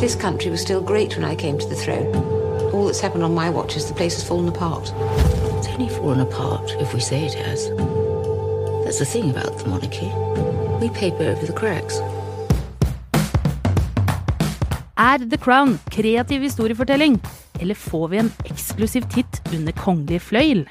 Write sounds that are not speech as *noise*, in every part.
This country was still great when I came to the throne. All that's happened on my watch is the place has fallen apart. It's only fallen apart if we say it has. That's the thing about the monarchy. We paper over the cracks. Er The Crown kreativ historiefortelling, eller får vi en eksklusiv titt under kongelig fløyel?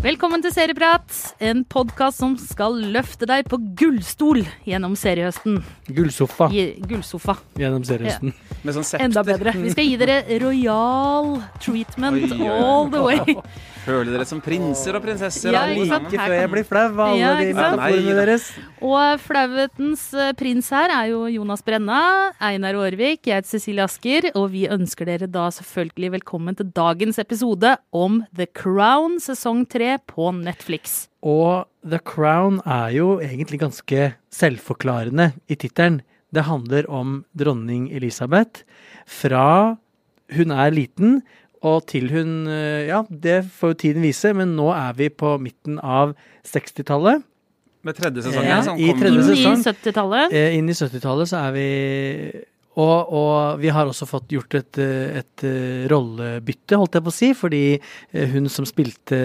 Velkommen til Serieprat, en podkast som skal løfte deg på gullstol gjennom seriehøsten. Gullsofa I gullsofa. gjennom seriehøsten. Med sånn septer. Enda bedre. Vi skal gi dere royal treatment Oi, oi, oi. all the way. *laughs* Føler dere som prinser og prinsesser. Ja, like sant? før jeg blir flau av alle Ja, de metaforene deres. Og flauhetens eh, prins her er jo Jonas Brenna, Einar Aarvik, jeg heter Cecilie Asker, og vi ønsker dere da selvfølgelig velkommen til dagens episode om The Crown sesong tre på Netflix. Og The Crown er jo egentlig ganske selvforklarende i tittelen. Det handler om dronning Elisabeth fra hun er liten og til hun eh, Ja, det får jo tiden vise, men nå er vi på midten av 60-tallet. Med tredje sesongen. Ja, som i tredje sesong. Inn i 70-tallet. Eh, inn i 70-tallet så er vi og, og vi har også fått gjort et, eh, et rollebytte, holdt jeg på å si, fordi hun som spilte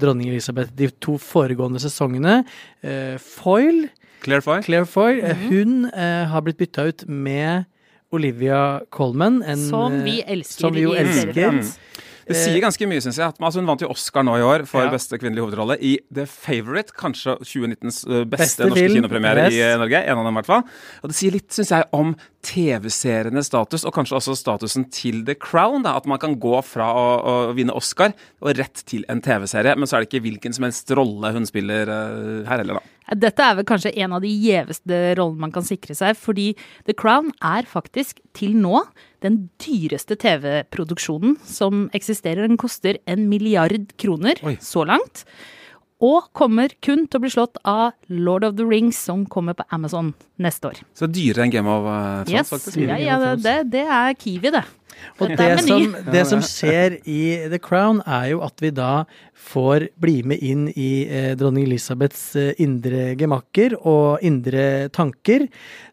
dronning Elisabeth de to foregående sesongene, eh, Foyle, Claire Foyle, Claire Foyle, eh, hun eh, har blitt bytta ut med Olivia Colman. en, Som eh, vi elsker som vi jo elsker. Serieprat. Det sier ganske mye, syns jeg. At, altså, hun vant jo Oscar nå i år for Ja. beste kvinnelige hovedrolle i The Favourite. Kanskje 2019s uh, beste, Beste norske film. kinopremiere i Yes. i Norge. En av dem, i hvert fall. Og det sier litt, syns jeg, om TV-serienes status, og kanskje også statusen til The Crown. Da. At man kan gå fra å, å vinne Oscar og rett til en TV-serie. Men så er det ikke hvilken som helst rolle hun spiller uh, her heller, da. Dette er vel kanskje en av de gjeveste rollene man kan sikre seg, fordi The Crown er faktisk til nå den dyreste TV-produksjonen som eksisterer. Den koster en milliard kroner Oi. så langt. Og kommer kun til å bli slått av Lord of the Rings, som kommer på Amazon neste år. Så dyrere enn Game of uh, Thrones, Yes, faktisk. ja, ja, det, det er Kiwi, det. Og det som, det som skjer i The Crown, er jo at vi da får bli med inn i eh, dronning Elisabeths eh, indre gemakker og indre tanker,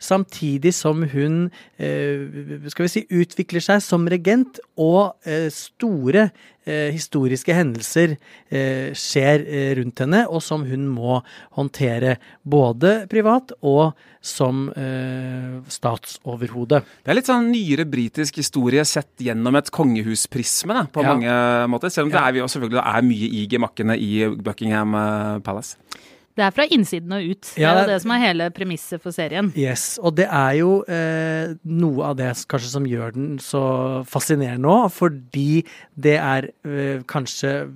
samtidig som hun eh, skal vi si, utvikler seg som regent, og eh, store eh, historiske hendelser eh, skjer eh, rundt henne, og som hun må håndtere både privat og som eh, statsoverhode. Det er litt sånn nyere britisk historie sett gjennom et kongehusprisme da, på Ja. mange måter. Selv om det er, selvfølgelig er mye i gemakkene i Buckingham eh, Palace. Det er fra innsiden og ut. Det er jo det- det som er hele premisset for serien. Yes, og det er jo eh, noe av det kanskje som gjør den så fascinerende òg, fordi det er eh, kanskje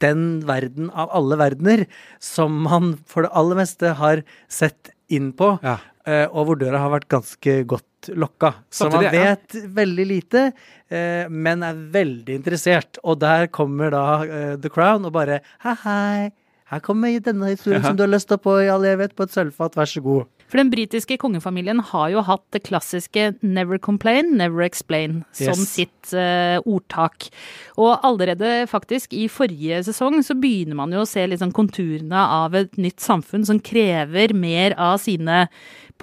den verden av alle verdener som man for det aller meste har sett inn på, Ja. eh, og hvor døra har vært ganske godt lokka. Så man Samtidig, ja. vet veldig lite, eh, men er veldig interessert. Og der kommer da eh, The Crown og bare hei, hei. Her kommer denne historien som du har lyst på i all evighet, på et sølvfat, vær så god. For den britiske kongefamilien har jo hatt det klassiske 'never complain, never explain' som Yes. sitt uh, ordtak. Og allerede faktisk i forrige sesong så begynner man jo å se liksom konturene av et nytt samfunn som krever mer av sine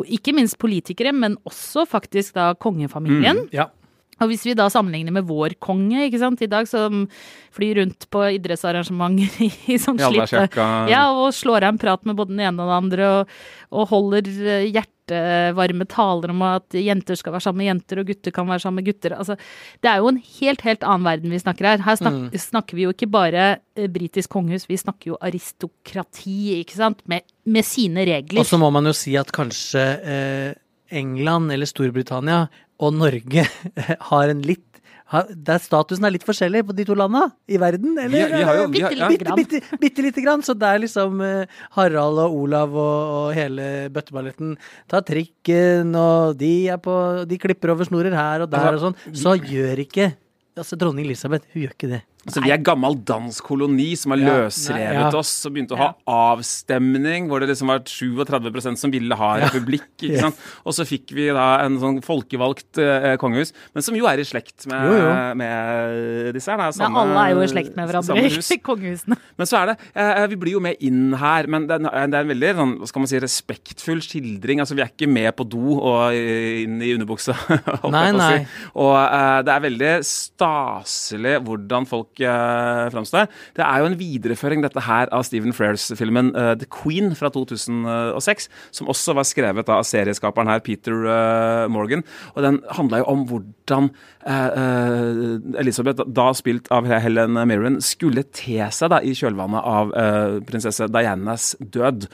ikke minst politikere, men også faktisk da kongefamilien. Ja. Og hvis vi da sammenligner med vår konge, ikke sant, i dag, som flyr rundt på idrettsarrangementer *laughs* i, i sånn allværsjakka. Ja, og slår av en prat med både den ene og den andre, og, og holder eh, hjertevarme taler om at jenter skal være sammen med jenter, og gutter kan være sammen med gutter. Altså, det er jo en helt, helt annen verden vi snakker her. Her snak, snakker vi jo ikke bare eh, britisk kongehus, vi snakker jo aristokrati, ikke sant, med, med sine regler. Og så må man jo si at kanskje eh, England eller Storbritannia og Norge *laughs* har en litt har, der statusen er litt forskjellig på de to landa i verden, eller? Vi- vi har jo- vi har- ja. bitte, bitte, bitte, bitte lite grann. Så det er liksom eh, Harald og Olav og, og hele bøtteballetten tar trikken, og de er på De klipper over snorer her og der og sånn. Så gjør ikke Altså, dronning Elisabeth, hun gjør ikke det. Så vi er gammel dansk koloni som har Ja, løsrevet nei, ja. oss og begynte å ha avstemning hvor det liksom var 37% som ville ha republikk. ikke sant? Og så fikk vi da en sånn folkevalgt eh, kongehus, men som jo er i slekt med, Jo, jo. med disse her. Samme, ja, alle er jo i slekt med hverandre hus. *laughs* kongehusene. Men så er det eh, Vi blir jo med inn her, men det er, det er en veldig sånn, hva skal man si, respektfull skildring. Altså, Vi er ikke med på do og eh, inn i underbuksa. *laughs* holdt jeg på å si. nei. Og eh, det er veldig staselig hvordan folk uh, framstår. Det er jo en videreføring dette her av Stephen Frears-filmen uh, The Queen fra 2006, som også var skrevet da, av serieskaperen her, Peter uh, Morgan. Og den handla jo om hvordan eh, eh, Elizabeth, da spilt av Helen Mirren, skulle te seg da i kjølvannet av eh, prinsesse Dianas død.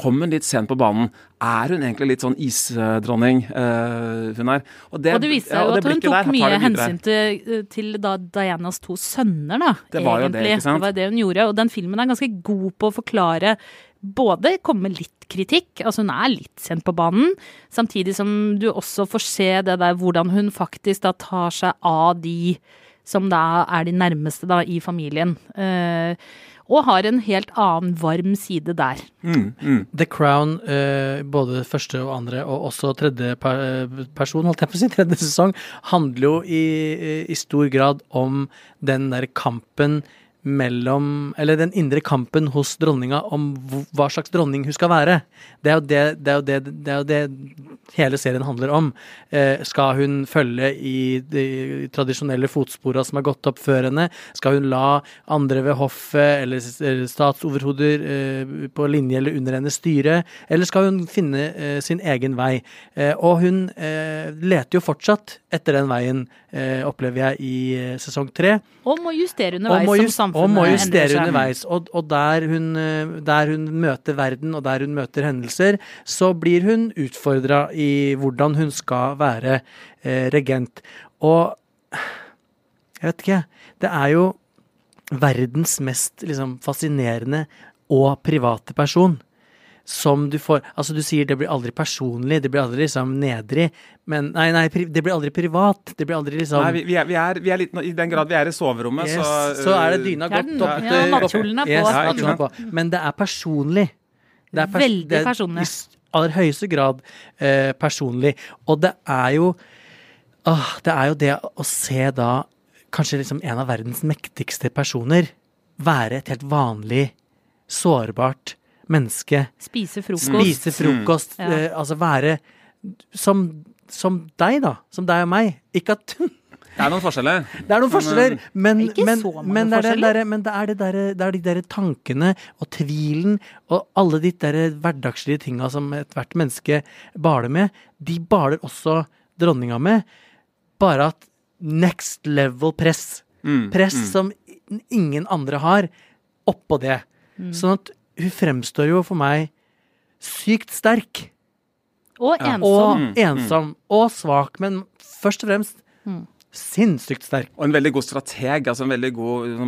Kom hun litt sent på banen? Er hun egentlig litt sånn isdronning, uh, hun er? Og det viste ja, seg jo ja, at hun tok der mye hensyn til, til da Dianas to sønner, da. Det var jo det, ikke sant? Det var det hun gjorde. Og den filmen er ganske god på å forklare både komme med litt kritikk, altså hun er litt sent på banen, samtidig som du også får se det der hvordan hun faktisk da tar seg av de som da er de nærmeste da i familien. Eh, og har en helt annen varm side der. The Crown, eh, både første og andre, og også tredje per, eh, person, holdt jeg på å si, *laughs* tredje sesong, handler jo i, i stor grad om den der kampen mellom Eller den indre kampen hos dronninga om hva slags dronning hun skal være. Det er jo det, det, er jo det, det, er jo det hele serien handler om. Eh, skal hun følge i de tradisjonelle fotspora som er gått opp før henne? Skal hun la andre ved hoffet eller statsoverhoder eh, på linje eller under henne styre? Eller skal hun finne eh, sin egen vei? Eh, og hun eh, leter jo fortsatt etter den veien, opplever jeg i eh, sesong tre. Og må justere underveis må, som endrer samfunnet må endrer justere seg. underveis. Og, og der, hun, eh, der hun møter verden, og der hun møter hendelser, så blir hun utfordra i hvordan hun skal være eh, regent. Og jeg vet ikke, det er jo verdens mest liksom, fascinerende og private person. Som du får Altså, du sier det blir aldri personlig, det blir aldri liksom nedrig, men Nei, nei, det blir aldri privat. Det blir aldri liksom Nei, vi, vi, er, vi, er, vi er litt I den grad vi er i soverommet, Yes, så så er det dyna godt opp ja, nattkjolen er på. Yes, Ja, er på. Men det er personlig. Det er pers Veldig det er personlig. I aller høyeste grad eh, personlig. Og det er jo åh, Det er jo det å se da kanskje liksom en av verdens mektigste personer være et helt vanlig, sårbart menneske. Spise frokost. Spise frokost. Ja. Eh, altså være som, som deg, da. Som deg og meg. Ikke at *laughs* Det er noen forskjeller. det er noen forskjeller, men, Ikke men, men, det, er men det er det der, det er de der tankene og tvilen og alle de der hverdagslige tinga som ethvert menneske baler med, de baler også dronninga med, bare at next level press. Mm, Press som ingen andre har, oppå det. Mm. Sånn at hun fremstår jo for meg sykt sterk. Og ensom. Og Mm, ensom. Og svak, men først og fremst Mm. sinnssykt sterk. Og en veldig god strateg, altså en veldig god sånn,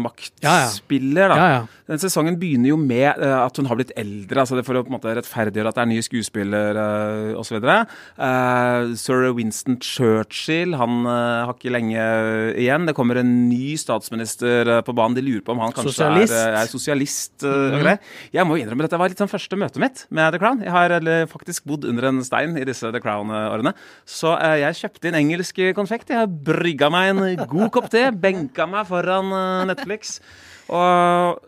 Ja, ja. maktspiller. da. Ja, ja. Den sesongen begynner jo med eh, at hun har blitt eldre, altså det for å på en måte rettferdiggjøre at det er nye skuespillere uh, osv. Uh, Sir Winston Churchill han eh, har ikke lenge igjen. Det kommer en ny statsminister eh, på banen. De lurer på om han kanskje Sosialist. er, eh, er sosialist. eh, og. Jeg må innrømme at dette var litt sånn første møtet mitt med The Crown. Jeg har eller, faktisk bodd under en stein i disse The Crown-årene. Så eh, jeg kjøpte inn engelsk konfekt. Jeg har brygga meg en god kopp te, *laughs* benka meg foran eh, Netflix. Og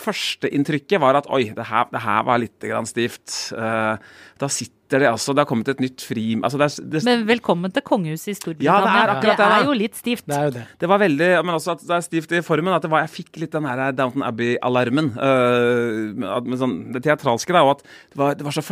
førsteinntrykket var at oi, det her, det her var litt grann stivt. Uh, da sitter det altså Det har kommet et nytt fri... Altså det, er, det, Men velkommen til kongehuset i Ja, Storbritannia. det er akkurat det, Det er jo litt stivt. Det er jo det. det var veldig Men også at det er stivt i formen. At det var, jeg fikk litt den her Downton Abbey-alarmen. eh, med- med sånn, det teatralske, da. Og at det var, det var så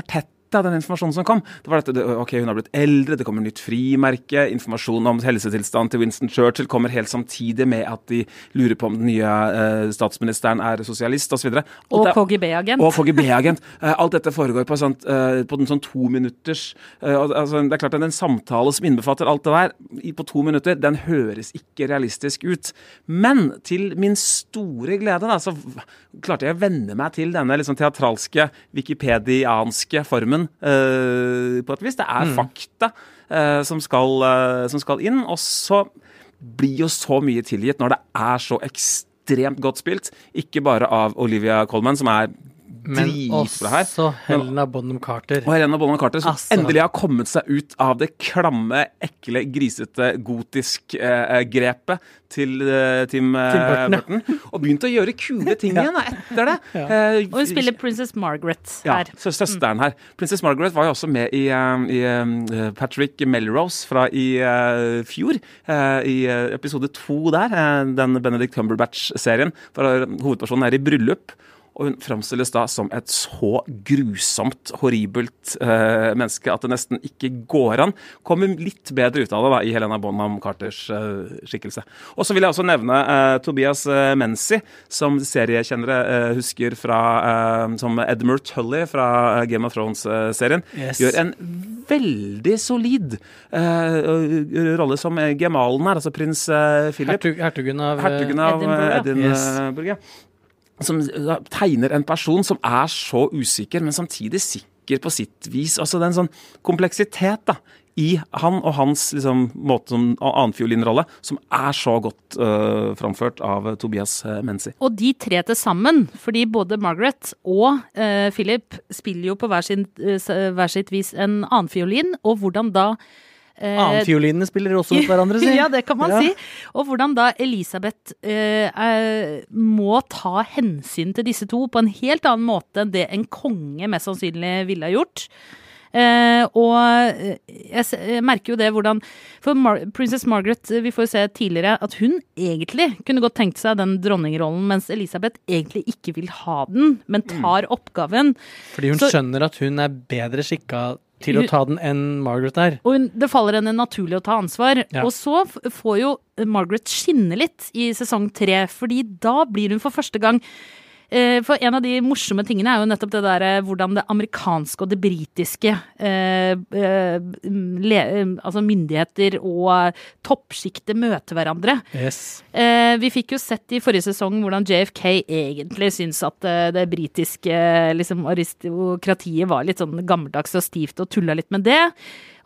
fortetta, den informasjonen som kom. Det var dette, det, ok, Hun har blitt eldre, det kommer nytt frimerke. Informasjon om helsetilstanden til Winston Churchill kommer helt samtidig med at de lurer på om den nye eh, statsministeren er sosialist, osv. Og KGB-agent. Og KGB-agent. Eh, alt dette foregår på, sånt, eh, på en sånn to minutters eh, altså, Det er klart at En samtale som innbefatter alt det der, på to minutter, den høres ikke realistisk ut. Men til min store glede, da, så klarte jeg å venne meg til denne liksom, teatralske, wikipedianske formen eh, på et vis. Det er fakta eh, som, skal, eh, som skal inn. Og så blir jo så mye tilgitt når det er så ekstremt ekstremt godt spilt. Ikke bare av Olivia Colman, som er Men dritbra her. også Helena Bonham Carter. Og Helena Bonham Carter, som Altså. endelig har kommet seg ut av det klamme, ekle, grisete, gotisk-grepet til eh, Tim, eh, Tim Burton, Og begynt å gjøre kule ting *laughs* igjen da, etter det. Eh, Og hun spiller Princess Margaret ja, her. Ja, søsteren her. Princess Margaret var jo også med i, eh, i eh, Patrick Melrose fra i eh, fjor. eh, I eh, episode to der, eh, den Benedict Cumberbatch-serien. Der hovedpersonen er i bryllup. Og hun framstilles da som et så grusomt, horribelt eh, menneske at det nesten ikke går an. Kommer litt bedre ut av det da i Helena Bonham Carters eh, skikkelse. Og så vil jeg også nevne eh, Tobias eh, Menzi, som seriekjennere eh, husker fra eh, som Edmure Tully fra eh, Game of Thrones-serien. Yes. Gjør en veldig solid eh, rolle som gemalen her, altså prins eh, Philip. Hertug, hertugen av Hertugen av Edinburgh. Edinburgh. ja. Som tegner en person som er så usikker, men samtidig sikker på sitt vis. Altså det er en sånn kompleksitet da, i han og hans liksom, måte som annenfiolinrolle, som er så godt uh, framført av eh, Tobias uh, Menzi. Og de tre til sammen, fordi både Margaret og uh, Philip spiller jo på hver, sin, uh, hver sitt vis en annenfiolin, og hvordan da eh, Annenfiolinene spiller også mot hverandre, si. *laughs* ja, det kan man Ja. si. Og hvordan da Elisabeth eh, er, må ta hensyn til disse to på en helt annen måte enn det en konge mest sannsynlig ville ha gjort. Eh, og eh, jeg, merker jo det hvordan For Mar Princess Margaret, eh, vi får jo se tidligere at hun egentlig kunne godt tenkt seg den dronningrollen, mens Elisabeth egentlig ikke vil ha den, men tar oppgaven. Fordi hun Så- skjønner at hun er bedre skikka til å ta den enn Margaret der. Og det faller henne naturlig å ta ansvar. Ja. Og så får jo Margaret skinne litt i sesong tre, fordi da blir hun for første gang For en av de morsomme tingene er jo nettopp det der eh, hvordan det amerikanske og det britiske eh, eh, le, eh, Altså myndigheter og toppsjiktet møter hverandre. Yes. Eh, vi fikk jo sett i forrige sesong hvordan JFK egentlig syns at eh, det britiske liksom, aristokratiet var litt sånn gammeldags og stivt og tulla litt med det.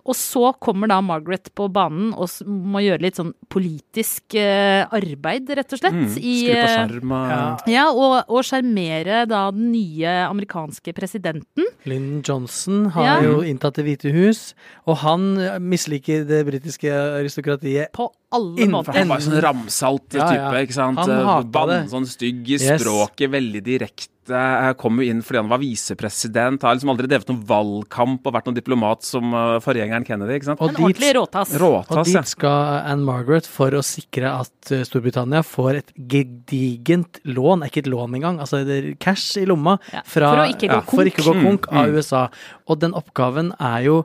Og så kommer da Margaret på banen og må gjøre litt sånn politisk eh, arbeid, rett og slett. Mm, Skru på eh, skjerm Ja. ja, og, og sjarmere da den nye amerikanske presidenten. Lyndon Johnson har Ja. jo inntatt Det hvite hus, og han misliker det britiske aristokratiet. På alle måter. Han var jo sånn ramsalt type, ja. ikke sant? Han Bann, det. sånn stygg i Yes. språket, veldig direkte. Eh, Kom jo inn fordi han var visepresident. Har liksom aldri drevet noen valgkamp og vært noen diplomat som eh, forgjengeren Kennedy, ikke sant? Og En ordentlig råtass. råtass. og ja. dit skal Anne Margaret for å sikre at eh, Storbritannia får et gedigent lån, ikke et lån engang, altså cash i lomma, Ja, for å ikke gå ja, ikke gå konk. konk av Mm, mm. USA. Og den oppgaven er jo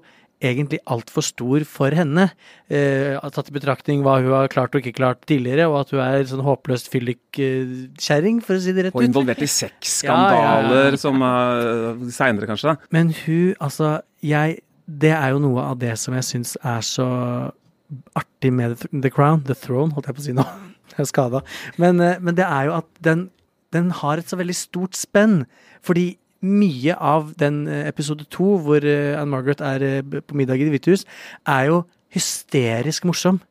egentlig altfor stor for henne. Eh, tatt i betraktning hva hun har klart og ikke klart tidligere, og at hun er sånn håpløst fyllikkjerring, for å si det rett ut. Og involvert i sexskandaler *laughs* som uh, seinere, kanskje. da. Men hun, altså jeg, Det er jo noe av det som jeg syns er så artig med The Crown. The Throne, holdt jeg på å si nå. *laughs* Jeg er skada. Men, eh, men det er jo at den, den har et så veldig stort spenn. Fordi mye av den eh, episode to, hvor eh, Anne Margaret er eh, på middag i Det hvite hus, er jo hysterisk morsom.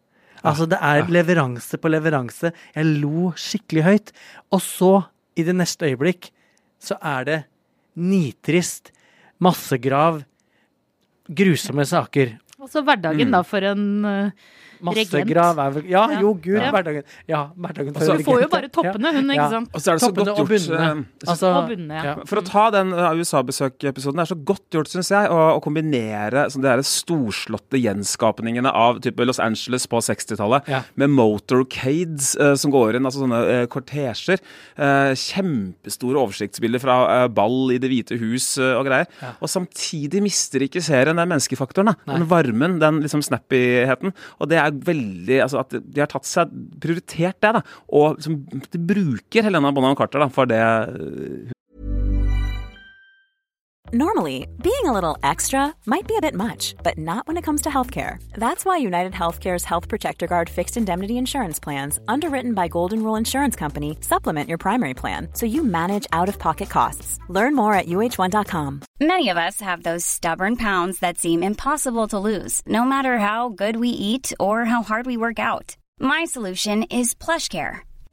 Altså, det er leveranse på leveranse. Jeg lo skikkelig høyt. Og så, i det neste øyeblikk, så er det nitrist, massegrav, grusomme saker. Altså hverdagen da for en Massegrav er vel Ja, Ja. jo, gud, Ja. hverdagen. Ja, hverdagen Og så- Hun får jo bare toppene, hun, ikke Ja. sant? Og så er det så Toppene godt og gjort. bunnene. eh, Altså, Og bunnene, ja. For å ta den uh, USA-besøkepisoden, det er så godt gjort, syns jeg, å, å kombinere sånn, de storslåtte gjenskapningene av type Los Angeles på 60-tallet Ja. med motorcades uh, som går inn, altså sånne uh, kortesjer. Uh, kjempestore oversiktsbilder fra uh, ball i Det hvite hus uh, og greier. Ja. Og samtidig mister ikke serien den menneskefaktoren. Da. Den varmen, den liksom snappyheten. Og det er veldig Altså at de har tatt seg prioritert det, da. Og liksom, de bruker Helena Bonham Carter da, for det uh, Normally, being a little extra might be a bit much, but not when it comes to healthcare. That's why United Healthcare's Health Protector Guard fixed indemnity insurance plans, underwritten by Golden Rule Insurance Company, supplement your primary plan so you manage out of pocket costs. Learn more at uh1.com. Many of us have those stubborn pounds that seem impossible to lose, no matter how good we eat or how hard we work out. My solution is PlushCare.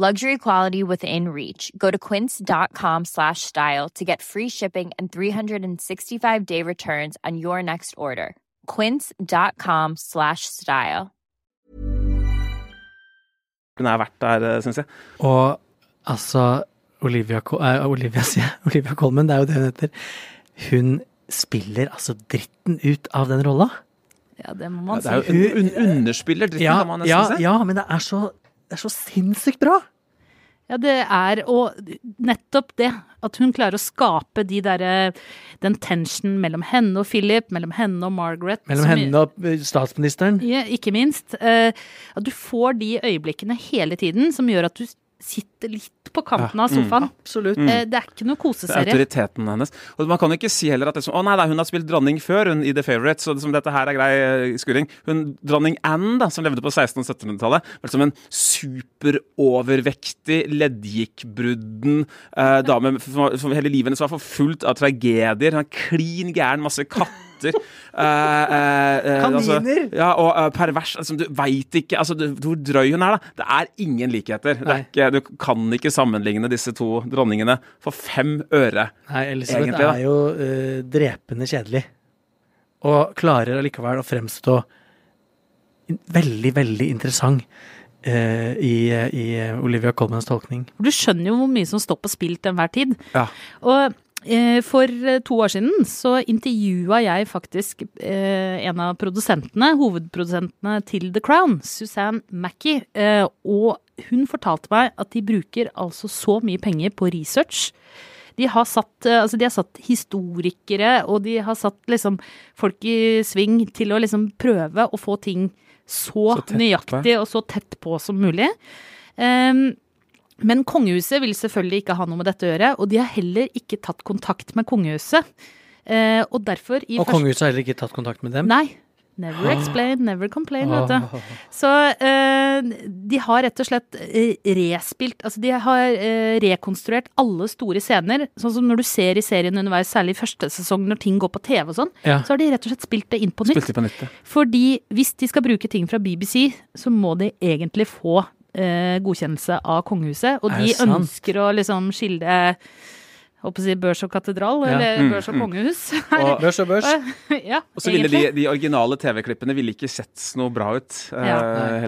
Luxury quality within reach. Go to quince.com slash style to get free shipping and 365 day returns on your next order. Quince.com slash style. Hun er verdt der, syns jeg. Og altså Olivia, eh, Olivia, *laughs* sier. Olivia Colman, det er jo det hun heter. Hun spiller altså dritten ut av den rolla. Ja, det må man Det er si. jo en un underspiller, dritten, Ja, kan man nesten ja, si. ja, men det er så, det er så sinnssykt bra! Ja, det er og nettopp det. At hun klarer å skape de der, Den tensionen mellom henne og Philip, mellom henne og Margaret. Mellom som- henne og eh, statsministeren. Ja, ikke minst. eh, at du får de øyeblikkene hele tiden som gjør at du sitter litt på kanten av sofaen. Absolutt. Mm. det er ikke noe koseserie. Det er autoriteten hennes. Og man kan jo ikke si heller at det er sånn, å nei, da, hun har spilt dronning før hun i The Favourite, så liksom, dette her er grei eh, skuring. Hun, dronning Anne, da, som levde på 1600- og 1700-tallet, var som en superovervektig, leddgikkbrudden eh, dame som, som hele livet hennes var forfulgt av tragedier. Hun er klin gæren, masse katter. Eh, eh, eh, altså, Kaniner! ja, og pervers. Altså, du veit ikke altså, du, hvor drøy hun er, da. Det er ingen likheter. Det er ikke, du kan ikke sammenligne disse to dronningene for fem øre. Nei, Elisabeth Egentlig, er jo uh, drepende kjedelig. Og klarer allikevel å fremstå veldig, veldig interessant uh, i, i Olivia Colmans tolkning. Du skjønner jo hvor mye som står på spill til enhver tid. Ja. Og for eh, to år siden så intervjua jeg faktisk eh, en av produsentene, hovedprodusentene til The Crown, Suzanne Mackie, eh, og hun fortalte meg at de bruker altså så mye penger på research. De har satt, eh, altså de har satt historikere, og de har satt liksom folk i sving til å liksom prøve å få ting så, Så nøyaktig og så tett på som mulig. Ehm, men kongehuset vil selvfølgelig ikke ha noe med dette å gjøre, og de har heller ikke tatt kontakt med kongehuset. Eh, og derfor i Og første- kongehuset har heller ikke tatt kontakt med dem. Nei. Never explain, never complain, vet du. Så eh, de har rett og slett eh, respilt Altså de har eh, rekonstruert alle store scener. Sånn som når du ser i serien underveis, særlig i første sesong når ting går på TV og sånn, Ja. så har de rett og slett spilt det inn på nytt. det på nytt, ja. Fordi hvis de skal bruke ting fra BBC, så må de egentlig få godkjennelse av kongehuset. Og de sant? ønsker å liksom skille Håper å si børs og katedral, Ja. eller Mm, børs og mm. kongehus. *laughs* Og- Børs og børs. *laughs* ja, Og så ville de, de originale TV-klippene ville ikke sett noe bra ut. eh, Ja.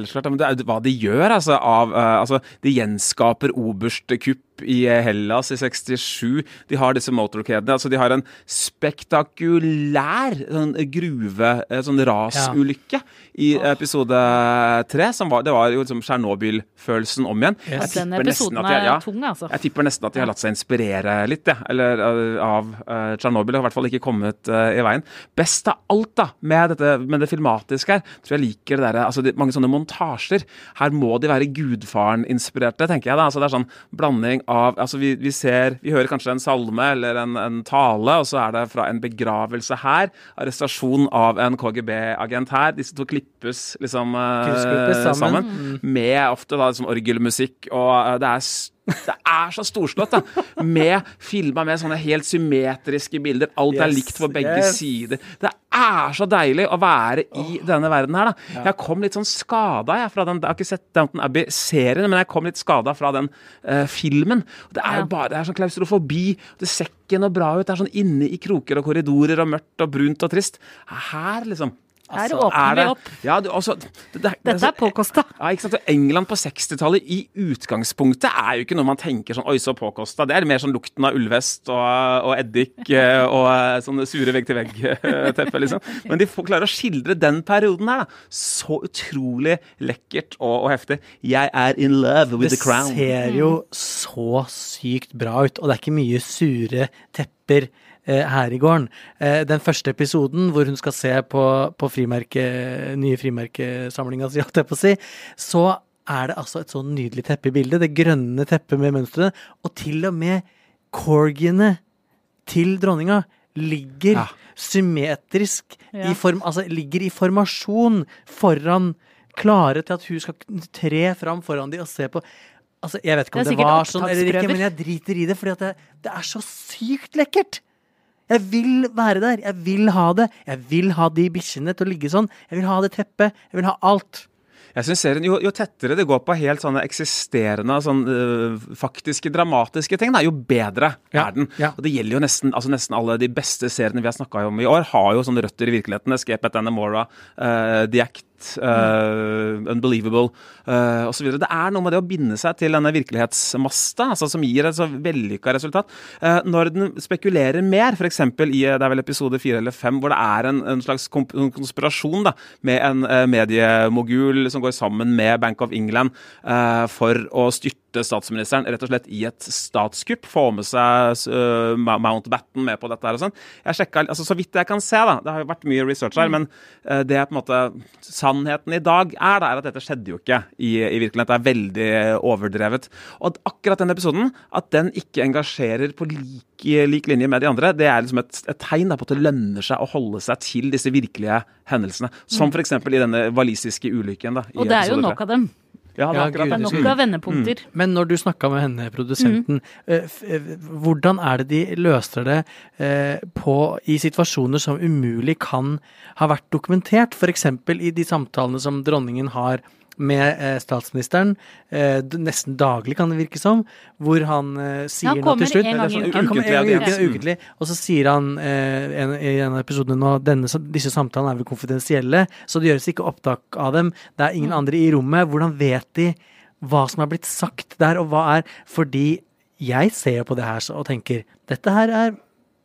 klart. Men det er jo hva de gjør, altså. Av, eh, altså de gjenskaper oberstekupp i eh, Hellas i 67. De har disse motorcadene. Altså de har en spektakulær sånn gruve, eh, sånn rasulykke i episode tre. Som var, det var jo liksom Tsjernobyl-følelsen om igjen. Yes. Den episoden de- er tung, altså. Jeg tipper nesten at de har latt seg inspirere litt, ja. Eller uh, av uh, Tsjernobyl. Har i hvert fall ikke kommet uh, i veien. Best av alt da, med, dette, med det filmatiske her, tror jeg liker det derre altså, de, Mange sånne montasjer. Her må de være Gudfaren-inspirerte, tenker jeg. da, altså Det er sånn blanding av altså Vi, vi ser Vi hører kanskje en salme eller en, en tale, og så er det fra en begravelse her. Arrestasjon av en KGB-agent her. Disse to klippes liksom uh, sammen. sammen. Med ofte da liksom orgelmusikk, og uh, det er Det er så storslått, da. Med filma med sånne helt symmetriske bilder. Alt er likt på begge yes. sider. Det er så deilig å være i denne verden her, da. Jeg kom litt sånn skada, jeg, fra den Jeg har ikke sett Downton Abbey-serien, men jeg kom litt skada fra den uh, filmen. Det er jo Ja. bare Det er sånn klaustrofobi. Det ser ikke noe bra ut. Det er sånn inne i kroker og korridorer og mørkt og brunt og trist. Her, liksom. Her Altså, åpner er vi opp. Ja, du, altså, det, det, det, Dette er påkosta. ja, ikke sant? England på 60-tallet i utgangspunktet er jo ikke noe man tenker sånn Oi, så påkosta. Det er mer sånn lukten av ullvest og, og eddik eh, og eh, sånne sure vegg-til-vegg-teppe, liksom. Men de får, klarer å skildre den perioden her, da. Så utrolig lekkert og, og heftig. Jeg er in love with Det the crown. Det ser jo så sykt bra ut, og det er ikke mye sure tepper eh, her i gården. Eh, den første episoden hvor hun skal se på, på frimerke, nye frimerkesamlinga si, holdt jeg på å si, så er det altså et så nydelig teppe i bildet. Det grønne teppet med mønstrene. Og til og med corgiene til dronninga ligger Ja. symmetrisk Ja. i form, altså ligger i formasjon foran klare til at hun skal tre fram foran de og se på Altså, Jeg vet ikke om Det er det, var sånn eller ikke, men jeg driter i det, for det, det er så sykt lekkert! Jeg vil være der. Jeg vil ha det. Jeg vil ha de bikkjene til å ligge sånn. Jeg vil ha det teppet. Jeg vil ha alt. Jeg synes serien, jo, jo tettere det går på helt sånne eksisterende, sånn, øh, faktiske, dramatiske ting, da, jo bedre Ja, er den. ja. Og det gjelder jo nesten, altså nesten alle de beste seriene vi har snakka om i år, har jo sånne røtter i virkeligheten. Escape at Anamora, uh, The Act, uh, Unbelievable uh, osv. Det er noe med det å binde seg til denne virkelighetsmasta, altså, som gir et så vellykka resultat. Uh, når den spekulerer mer, f.eks. i eh, det er vel episode fire eller fem, hvor det er en, en slags konspirasjon da, med en uh, mediemogul som går sammen med Bank of England eh, for å styrte statsministeren rett og slett i et statskupp. Få med seg eh, Mountbatten med på dette her og sånn. Jeg sjekka, altså Så vidt jeg kan se, da, det har jo vært mye research her, men eh, det er på en måte sannheten i dag er, er at dette skjedde jo ikke i, i virkeligheten. Det er veldig overdrevet. Og at akkurat den episoden, at den ikke engasjerer på lik, lik linje med de andre, det er liksom et, et tegn på at det lønner seg å holde seg til disse virkelige hendelsene. Som f.eks. i denne walisiske ulykken. da. i Og det er jo nok av dem. Ja, det Ja, er er nok av vendepunkter. Men når du snakka med henne, produsenten, mm. eh, hvordan er det de løser det eh, på, i situasjoner som umulig kan ha vært dokumentert? F.eks. i de samtalene som dronningen har med eh, statsministeren, eh, nesten daglig kan det virke som, hvor han eh, sier nå til slutt. en gang i eller uken. Han kommer en gang i Ukentlig, uken, ukentlig, og så sier han en, i en av episodene nå denne, disse samtalene er vel konfidensielle, så det gjøres ikke opptak av dem. Det er ingen Mm. andre i rommet. Hvordan vet de hva som er blitt sagt der, og hva er Fordi jeg ser på det her og tenker dette her er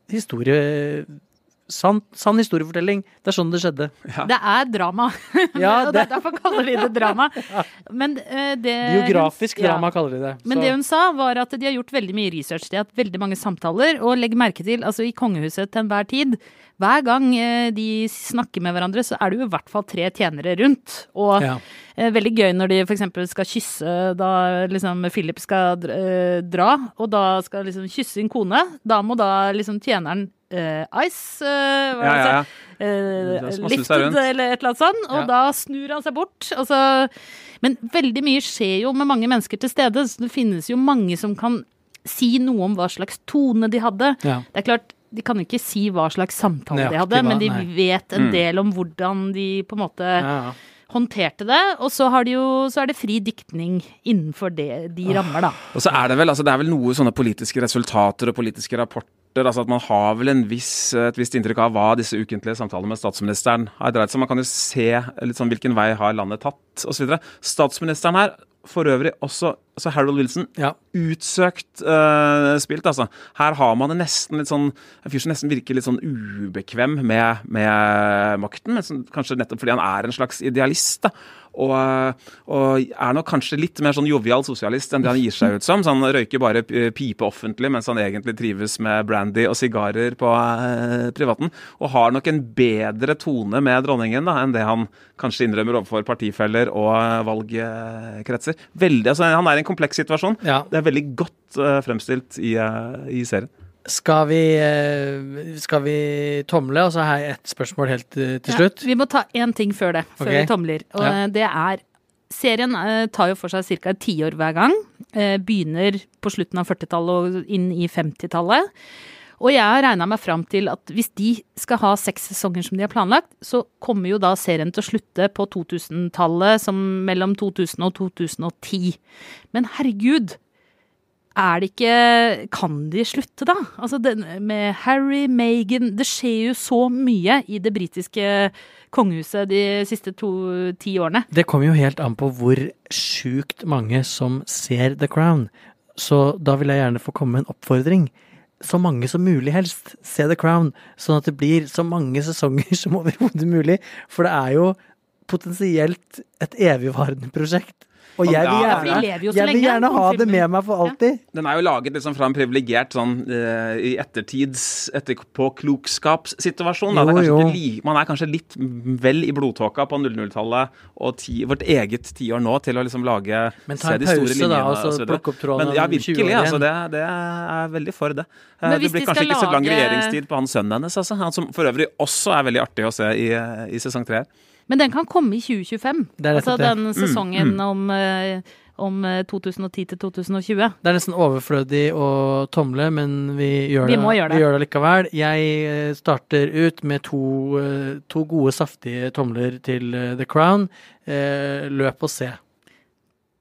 historie Sann, sann historiefortelling. Det er sånn det skjedde. Det er drama. *laughs* Ja, og det- derfor kaller de det drama. *laughs* Men uh, det Biografisk ja. drama, kaller de det. Men det hun sa, var at de har gjort veldig mye research. De har hatt veldig mange samtaler. Og legg merke til, altså i kongehuset til enhver tid, hver gang eh, de snakker med hverandre, så er det jo i hvert fall tre tjenere rundt. Og Ja. eh, veldig gøy når de f.eks. skal kysse da liksom Philip skal dr- dra, og da skal liksom kysse sin kone. Da må da liksom tjeneren eh, Ice Uh, Ja, ja, ja. seg lifted eller et eller annet sånt, og da snur han seg bort. Altså, men veldig mye skjer jo med mange mennesker til stede, så det finnes jo mange som kan si noe om hva slags tone de hadde. Det er klart, de kan jo ikke si hva slags samtale de hadde, men de vet en Mm. del om hvordan de på en måte håndterte det. Og så, har de jo, så er det fri diktning innenfor det, de rammer, da. Og så er det vel altså det er vel noe sånne politiske resultater og politiske rapporter. Altså at Man har vel en viss, et visst inntrykk av hva disse ukentlige samtalene med statsministeren har dreid seg om. Man kan jo se litt sånn hvilken vei har landet tatt osv. Statsministeren her, for øvrig også altså Harold Wilson, Ja. utsøkt uh, spilt, altså. Her har man det nesten litt sånn En fyr som nesten virker litt sånn ubekvem med, med makten, men som, kanskje nettopp fordi han er en slags idealist. da. Og, og er nok kanskje litt mer sånn jovial sosialist enn det han gir seg ut som. Så han røyker bare pipe offentlig, mens han egentlig trives med brandy og sigarer på eh, privaten. Og har nok en bedre tone med dronningen da, enn det han kanskje innrømmer overfor partifeller og eh, valgkretser. Veldig, altså, han er i en kompleks situasjon. Ja. Det er veldig godt eh, fremstilt i, eh, i serien. Skal vi, eh, skal vi tomle, og så har jeg ett spørsmål helt til til Ja, slutt. vi må ta én ting før det, før okay. vi tomler. Og Ja. det er serien eh, tar jo for seg ca. et tiår hver gang. Eh, begynner på slutten av 40-tallet og inn i 50-tallet. Og jeg har regna meg fram til at hvis de skal ha seks sesonger som de har planlagt, så kommer jo da serien til å slutte på 2000-tallet, som mellom 2000 og 2010. Men herregud, er det ikke Kan de slutte, da? Altså den, med Harry, Meghan Det skjer jo så mye i det britiske kongehuset de siste to, ti årene. Det kommer jo helt an på hvor sjukt mange som ser The Crown. Så da vil jeg gjerne få komme med en oppfordring. Så mange som mulig helst, se The Crown. Sånn at det blir så mange sesonger *laughs* som overhodet mulig. For det er jo potensielt et evigvarende prosjekt. Og jeg vil Ja, gjerne, jeg vil gjerne ha det med meg for alltid. Den er jo laget liksom fra en privilegert sånn eh, i ettertids etterpåklokskapssituasjon. da. Er Man er kanskje litt vel i blodtåka på 00-tallet og ti, vårt eget tiår nå til å liksom lage Men ta se en de store pause, da, linjene og så og så plukke opp tråden Men ja, om 20 virkelig. Altså, det, det er veldig for det. Men Det blir de kanskje ikke ikke så lang regjeringstid på han sønnen hennes, altså. Han som for øvrig også er veldig artig å se i, i sesong tre. Men den kan komme i 2025. Det er altså den sesongen om, eh, om eh, 2010 til 2020. Det er nesten overflødig å tomle, men vi gjør Vi det, gjøre det. Vi gjør det likevel. Jeg eh, starter ut med to, eh, to gode, saftige tomler til eh, The Crown. Eh, Løp og se.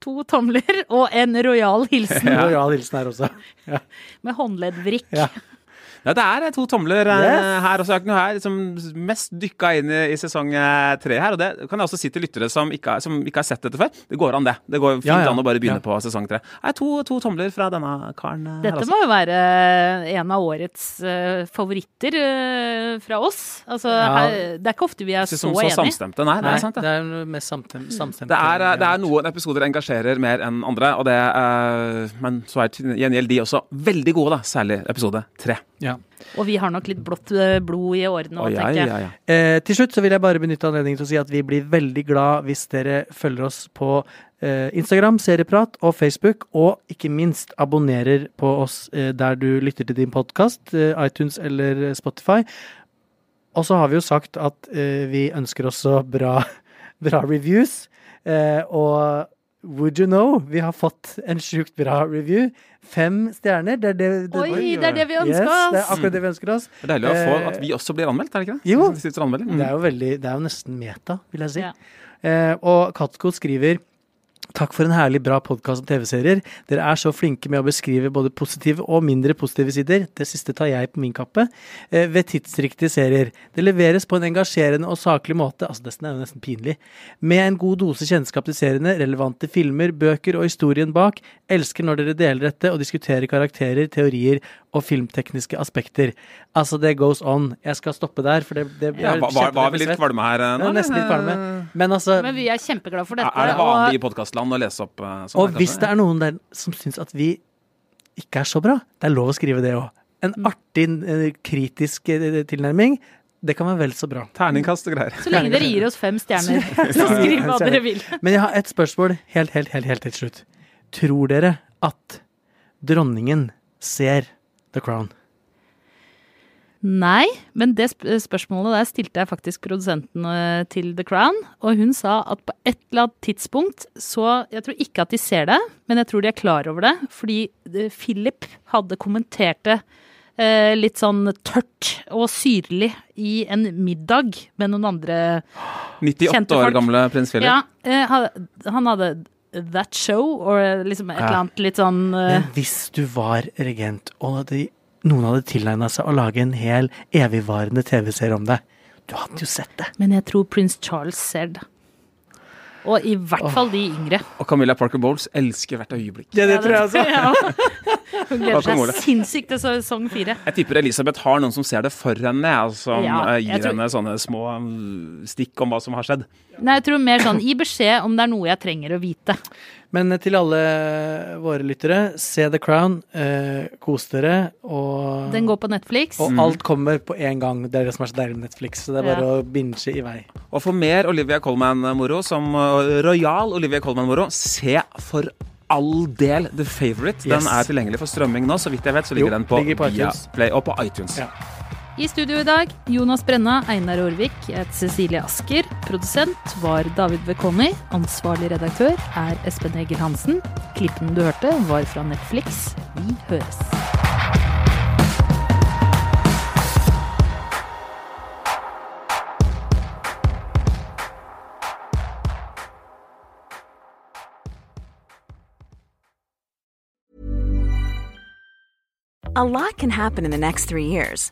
To tomler og en rojal *laughs* hilsen Royal hilsen her også. med håndleddvrikk. Ja. Ja, det er eh, to tomler eh, Yes. her. også. Jeg har ikke noe her som mest dykka inn i, i sesong eh, tre her. Og det kan jeg også si til lyttere som ikke, har- som ikke har sett dette før. Det går an, det. Det går fint Ja, ja. an å bare begynne Ja. på sesong tre. Nei, to, to tomler fra denne karen her, Dette må jo være en av årets uh, favoritter uh, fra oss. Altså, Ja. her, det er ikke ofte vi er så så enige. samstemte. Nei, det er sant, det. det er mest samstem, samstemte. Det er, det er noen episoder engasjerer mer enn andre, og det, uh, men så er til gjengjeld de også veldig gode, da. Særlig episode tre. Ja. Og vi har nok litt blått eh, blod i årene òg, tenker jeg. ja, ja. Eh, til slutt så vil jeg bare benytte anledningen til å si at vi blir veldig glad hvis dere følger oss på eh, Instagram, Serieprat og Facebook, og ikke minst abonnerer på oss eh, der du lytter til din podkast, eh, iTunes eller Spotify. Og så har vi jo sagt at eh, vi ønsker også bra, *laughs* bra reviews. Eh, og would you know, vi har fått en sjukt bra review. Fem stjerner. Det er det, det, Oi, det er det vi ønsker yes, oss! Det er akkurat det vi ønsker oss. Det er deilig å få Eh, at vi også blir anmeldt, er det ikke det? Jo. Mm. Det er jo veldig, det er jo nesten meta, vil jeg si. Ja. Eh, og Katko skriver Takk for en herlig bra podkast om TV-serier. Dere er så flinke med å beskrive både positive og mindre positive sider. Det siste tar jeg på min kappe. Eh, ved tidsriktige serier. Det leveres på en engasjerende og saklig måte. Altså, nesten er jo nesten pinlig. Med en god dose kjennskap til seriene, relevante filmer, bøker og historien bak. Elsker når dere deler dette og diskuterer karakterer, teorier og filmtekniske aspekter. Altså, det goes on. Jeg skal stoppe der, for det, det Ja, var, var, var vi litt kvalme her eh, nå? nesten litt kvalme. Men altså Men vi er kjempeglade for dette. er det vanlig i og podkastland å lese opp sånn? Og hvis det er noen der som syns at vi ikke er så bra, det er lov å skrive det òg. En Mm. artig, eh, kritisk tilnærming, det kan være vel så bra. Terningkast og greier. så lenge dere gir oss fem stjerner, *laughs* så skriv hva dere vil. *laughs* Men jeg har et spørsmål helt, helt, helt, helt til slutt. Tror dere at dronningen ser The Crown? Nei, men det spørsmålet der stilte jeg faktisk produsenten eh, til The Crown, og hun sa at på et eller annet tidspunkt så Jeg tror ikke at de ser det, men jeg tror de er klar over det, fordi eh, Philip hadde kommentert det eh, litt sånn tørt og syrlig i en middag med noen andre *gasps* 98 Kjente år gamle prins Philip. Ja, eh, han hadde That Show, og liksom et Ja. eller annet litt sånn uh... Men hvis du var regent, og de, noen hadde tilegna seg å lage en hel evigvarende TV-serie om deg, du hadde jo sett det. Men jeg tror prins Charles ser det. Og i hvert fall de yngre. Og Camilla Parker Bowles elsker hvert øyeblikk. Ja, det tror jeg også. Ja. *laughs* Hun gleder seg sinnssykt til sesong fire. Jeg tipper Elisabeth har noen som ser det for henne, ja, som Ja, eh, gir tror- henne sånne små mm, stikk om hva som har skjedd. Nei, jeg tror mer sånn gi beskjed om det er noe jeg trenger å vite. Men til alle våre lyttere, se The Crown. Eh, kos dere. Og, Den går på Netflix. og alt kommer på én gang. Det er det som er så deilig med Netflix. Så det er bare Ja. å binge i vei. Og for mer Olivia Colman-moro, som rojal royal Olivia Colman-moro, se for all del The Favourite. Den Yes. er tilgjengelig for strømming nå, så vidt jeg vet. så ligger Jo, den på ligger på iTunes. Viaplay og på iTunes. Ja. I studio i dag Jonas Brenna, Einar Aarvik, jeg heter Cecilie Asker. Produsent var David Vekoni. Ansvarlig redaktør er Espen Egil Hansen. Klippen du hørte, var fra Netflix. Vi høres. A lot can happen in the next three years.